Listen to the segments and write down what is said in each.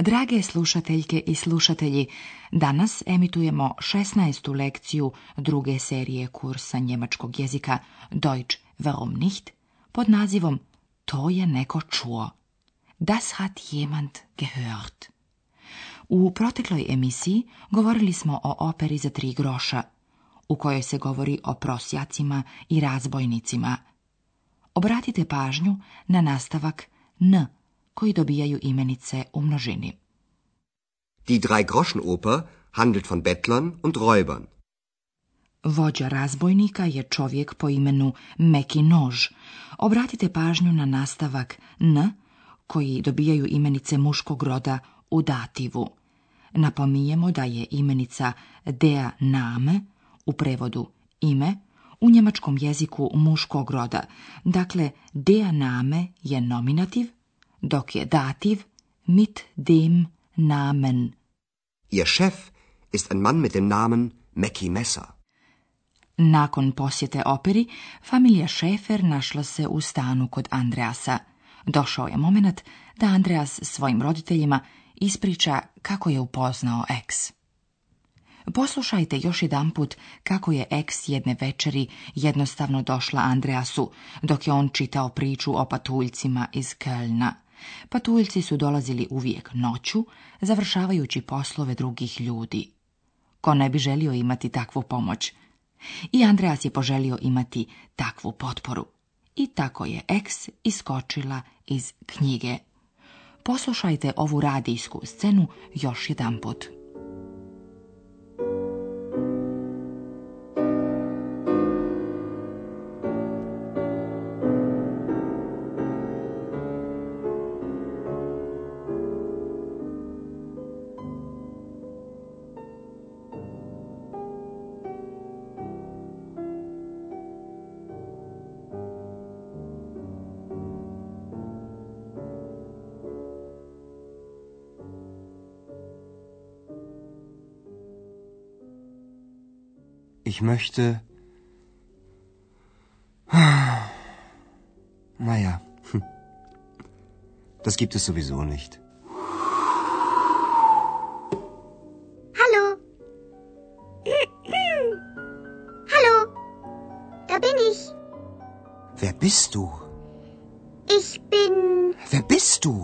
Drage slušateljke i slušatelji, danas emitujemo 16. lekciju druge serije kursa njemačkog jezika Deutsch warum nicht pod nazivom To je neko čuo. Das hat jemand gehört. U protekloj emisiji govorili smo o operi za tri groša, u kojoj se govori o prosjacima i razbojnicima. Obratite pažnju na nastavak N koji dobijaju imenice u množini. Die drei handelt von Bettlern und Räubern. Vođa razbojnika je čovjek po imenu Meki Nož. Obratite pažnju na nastavak N koji dobijaju imenice muškog roda u dativu. Napomijemo da je imenica dea name u prevodu ime u njemačkom jeziku muškog roda. Dakle, dea name je nominativ, dok je Dativ mit dem Namen. Ihr Chef ist ein Mann mit dem Namen Nakon posjete operi, familija Šefer našla se u stanu kod Andreasa. Došao je moment da Andreas svojim roditeljima ispriča kako je upoznao eks. Poslušajte još jedanput kako je eks jedne večeri jednostavno došla Andreasu, dok je on čitao priču o patuljcima iz Kölna. Patuljci su dolazili uvijek noću, završavajući poslove drugih ljudi. Ko ne bi želio imati takvu pomoć? I Andreas je poželio imati takvu potporu. I tako je eks iskočila iz knjige. Poslušajte ovu radijsku scenu još jedanput. Ich möchte. Naja, das gibt es sowieso nicht. Hallo. Hallo, da bin ich. Wer bist du? Ich bin. Wer bist du?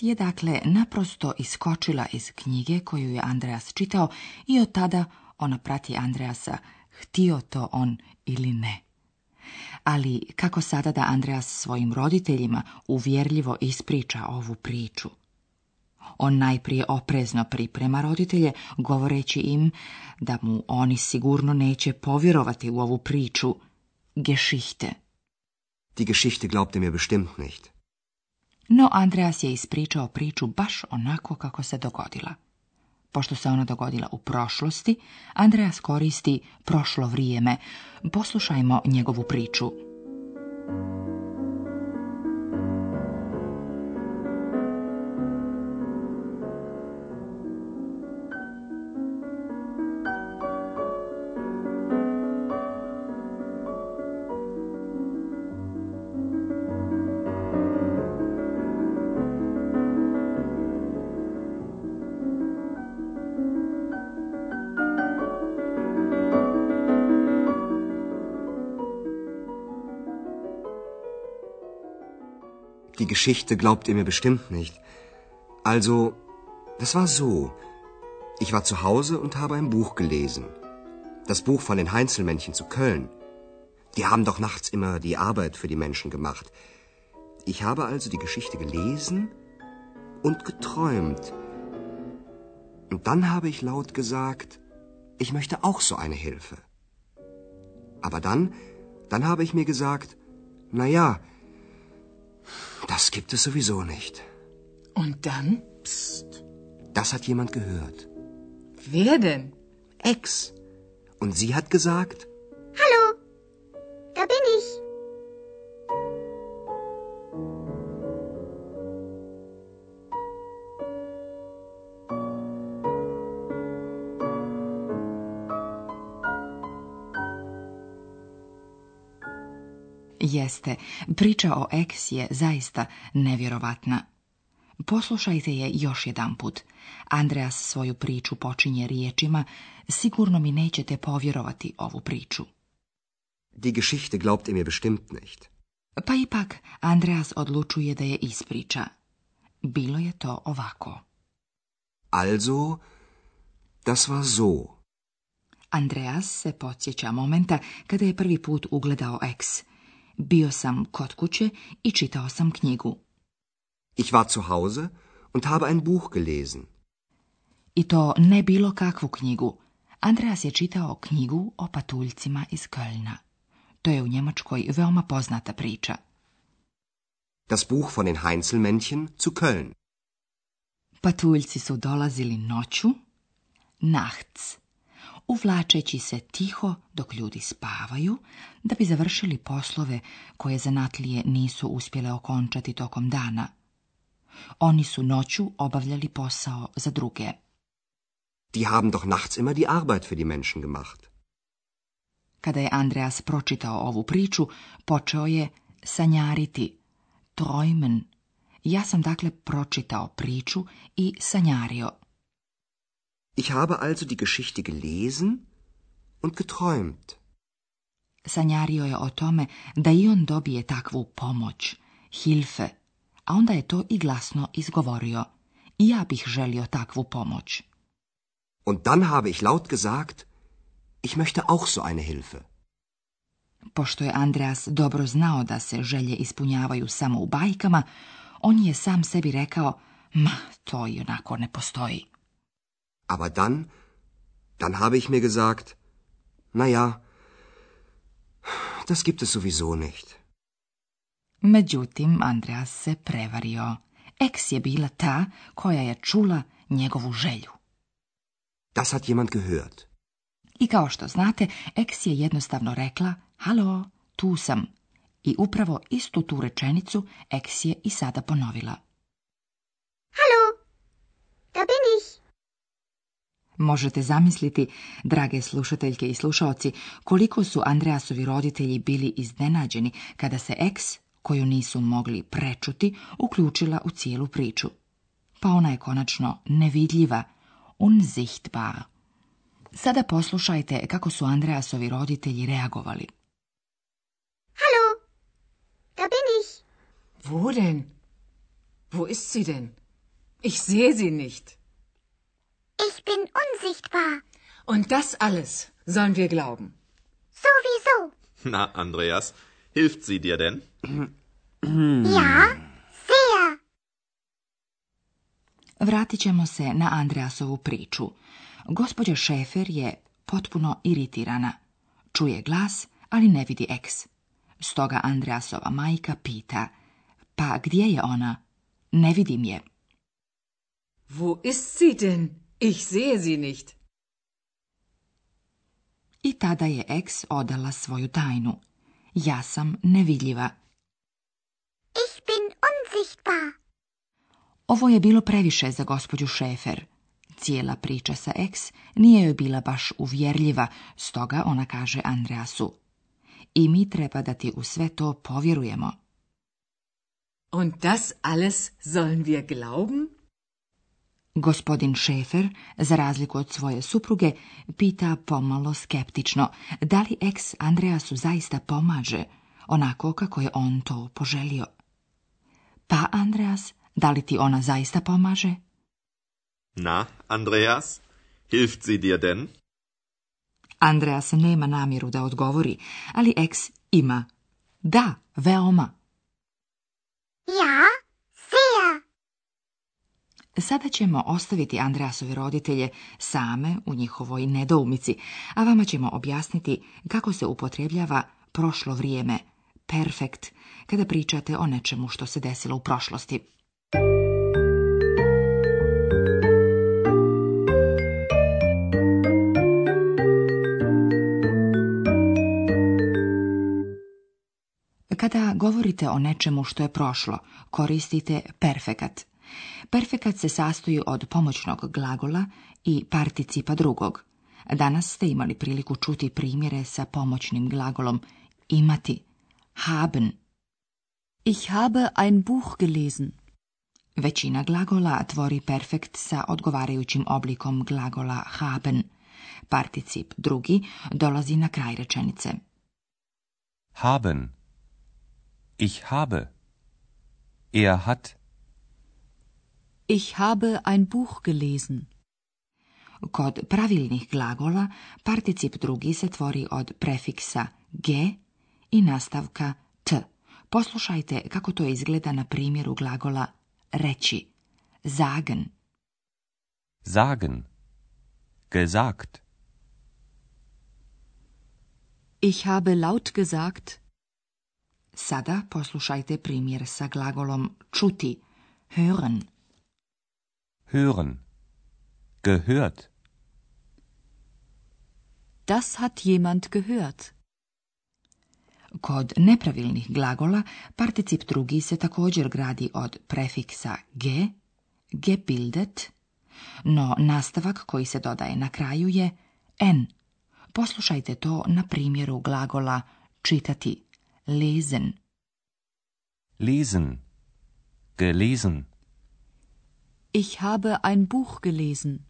je dakle naprosto iskočila iz knjige koju je Andreas čitao i od tada ona prati Andreasa, htio to on ili ne. Ali kako sada da Andreas svojim roditeljima uvjerljivo ispriča ovu priču? On najprije oprezno priprema roditelje, govoreći im da mu oni sigurno neće povjerovati u ovu priču. Geschichte. Die Geschichte glaubte er mir bestimmt nicht. No Andreas je ispričao priču baš onako kako se dogodila. Pošto se ona dogodila u prošlosti, Andreas koristi prošlo vrijeme. Poslušajmo njegovu priču. die Geschichte glaubt ihr mir bestimmt nicht. Also, das war so. Ich war zu Hause und habe ein Buch gelesen. Das Buch von den Heinzelmännchen zu Köln. Die haben doch nachts immer die Arbeit für die Menschen gemacht. Ich habe also die Geschichte gelesen und geträumt. Und dann habe ich laut gesagt, ich möchte auch so eine Hilfe. Aber dann, dann habe ich mir gesagt, na ja, das gibt es sowieso nicht. Und dann? Psst. Das hat jemand gehört. Wer denn? Ex. Und sie hat gesagt, priča o Eks je zaista nevjerovatna. Poslušajte je još jedanput. Andreas svoju priču počinje riječima Sigurno mi nećete povjerovati ovu priču. Die Geschichte glaubt ihr mir bestimmt nicht. Pa ipak, Andreas odlučuje da je ispriča. Bilo je to ovako. Also, das war so. Andreas se podsjeća momenta kada je prvi put ugledao eks. Bio sam kod kuće i čitao sam knjigu. Ich war zu Hause und habe ein Buch gelesen. I to ne bilo kakvu knjigu. Andreas je čitao knjigu o patuljcima iz Kölna. To je u Njemačkoj veoma poznata priča. Das Buch von den Heinzelmännchen zu Köln. Patuljci su dolazili noću, nachts uvlačeći se tiho dok ljudi spavaju, da bi završili poslove koje zanatlije nisu uspjele okončati tokom dana. Oni su noću obavljali posao za druge. Die haben doch nachts immer die Arbeit für die Menschen gemacht. Kada je Andreas pročitao ovu priču, počeo je sanjariti, trojmen. Ja sam dakle pročitao priču i sanjario. Ich habe also die Geschichte gelesen und geträumt. Sanjario je o tome da i on dobije takvu pomoć, hilfe, a onda je to i glasno izgovorio. I ja bih želio takvu pomoć. Und dann habe ich laut gesagt, ich möchte auch so eine Hilfe. Pošto je Andreas dobro znao da se želje ispunjavaju samo u bajkama, on je sam sebi rekao, ma, to i onako ne postoji. Aber dann, dann habe ich mir gesagt, na ja, das gibt es sowieso nicht. Međutim, Andreas se prevario. Eks je bila ta koja je čula njegovu želju. Das hat jemand gehört. I kao što znate, Eks je jednostavno rekla, halo, tu sam. I upravo istu tu rečenicu Eks je i sada ponovila. Možete zamisliti, drage slušateljke i slušaoci, koliko su Andreasovi roditelji bili iznenađeni kada se eks, koju nisu mogli prečuti, uključila u cijelu priču. Pa ona je konačno nevidljiva, unsichtbar. Sada poslušajte kako su Andreasovi roditelji reagovali. Hallo, da bin ich. Wo denn? Wo ist sie denn? Ich sehe sie nicht. Ich bin unsichtbar. Und das alles sollen wir glauben. Sowieso. Na, Andreas, hilft sie dir denn? ja, sehr. Vratit ćemo se na Andreasovu priču. Gospođa Šefer je potpuno iritirana. Čuje glas, ali ne vidi eks. Stoga Andreasova majka pita, pa gdje je ona? Ne vidim je. Wo ist sie denn? Ich sehe sie nicht. I tada je ex odala svoju tajnu. Ja sam nevidljiva. Ich bin unsichtbar. Ovo je bilo previše za gospođu Šefer. Cijela priča sa ex nije joj bila baš uvjerljiva, stoga ona kaže Andreasu. I mi treba da ti u sve to povjerujemo. Und das alles sollen wir glauben? Gospodin Šefer, za razliku od svoje supruge, pita pomalo skeptično da li eks Andreasu zaista pomaže, onako kako je on to poželio. Pa, Andreas, da li ti ona zaista pomaže? Na, Andreas, hilft sie dir denn? Andreas nema namjeru da odgovori, ali eks ima. Da, veoma. Ja, Sada ćemo ostaviti Andreasove roditelje same u njihovoj nedoumici, a vama ćemo objasniti kako se upotrebljava prošlo vrijeme, perfekt, kada pričate o nečemu što se desilo u prošlosti. Kada govorite o nečemu što je prošlo, koristite perfekat – Perfekat se sastoji od pomoćnog glagola i participa drugog. Danas ste imali priliku čuti primjere sa pomoćnim glagolom imati, haben. Ich habe ein Buch gelesen. Većina glagola tvori perfekt sa odgovarajućim oblikom glagola haben. Particip drugi dolazi na kraj rečenice. Haben. Ich habe. Er hat. Ich habe ein Buch gelesen. Kod pravilnih glagola particip drugi se tvori od prefiksa g i nastavka t. Poslušajte kako to izgleda na primjeru glagola reći. Sagen. Sagen. Gesagt. Ich habe laut gesagt. Sada poslušajte primjer sa glagolom čuti, hören hören, gehört. Das hat jemand gehört. Kod nepravilnih glagola particip drugi se također gradi od prefiksa ge, gebildet, no nastavak koji se dodaje na kraju je en. Poslušajte to na primjeru glagola čitati, lezen. Lesen, gelesen. Ich habe ein Buch gelesen.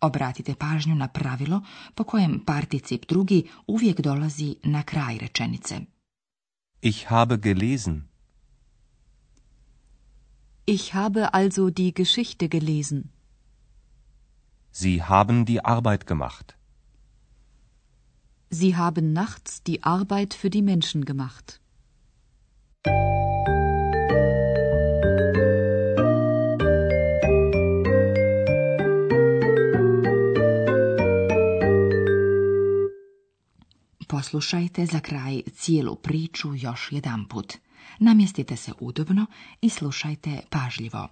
Obratite pažnju na pravilo po kojem particip drugi uvijek dolazi na kraj rečenice. Ich habe gelesen. Ich habe also die Geschichte gelesen. Sie haben die Arbeit gemacht. Sie haben nachts die Arbeit für die Menschen gemacht. Poslušajte za kraj cijelu priču još jedanput. Namjestite se udobno i slušajte pažljivo.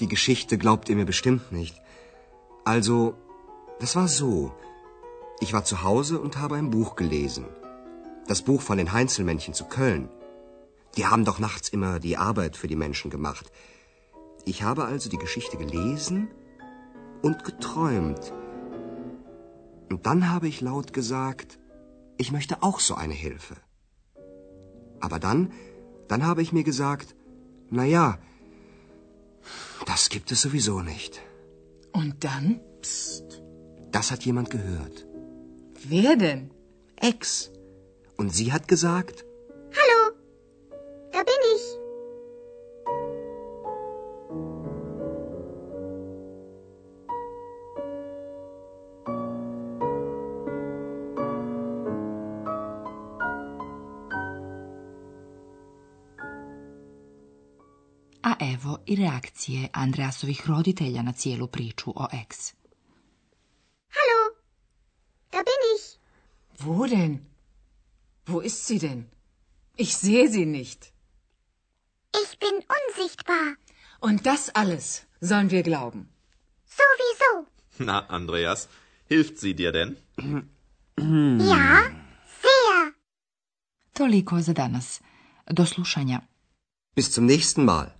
Die Geschichte glaubt ihr mir bestimmt nicht. Also, das war so. Ich war zu Hause und habe ein Buch gelesen. Das Buch von den Heinzelmännchen zu Köln. Die haben doch nachts immer die Arbeit für die Menschen gemacht. Ich habe also die Geschichte gelesen und geträumt. Und dann habe ich laut gesagt, ich möchte auch so eine Hilfe. Aber dann, dann habe ich mir gesagt, na ja, das gibt es sowieso nicht. Und dann? Psst. Das hat jemand gehört. Wer denn? Ex. Und sie hat gesagt, reakcije Andreasovih roditelja na cijelu priču o ex. Hallo, da bin ich. Wo denn? Wo ist sie denn? Ich sehe sie nicht. Ich bin unsichtbar. Und das alles sollen wir glauben. Sowieso. Na, Andreas, hilft sie dir denn? ja, sehr. Toliko za danas. Do slušanja. Bis zum nächsten Mal.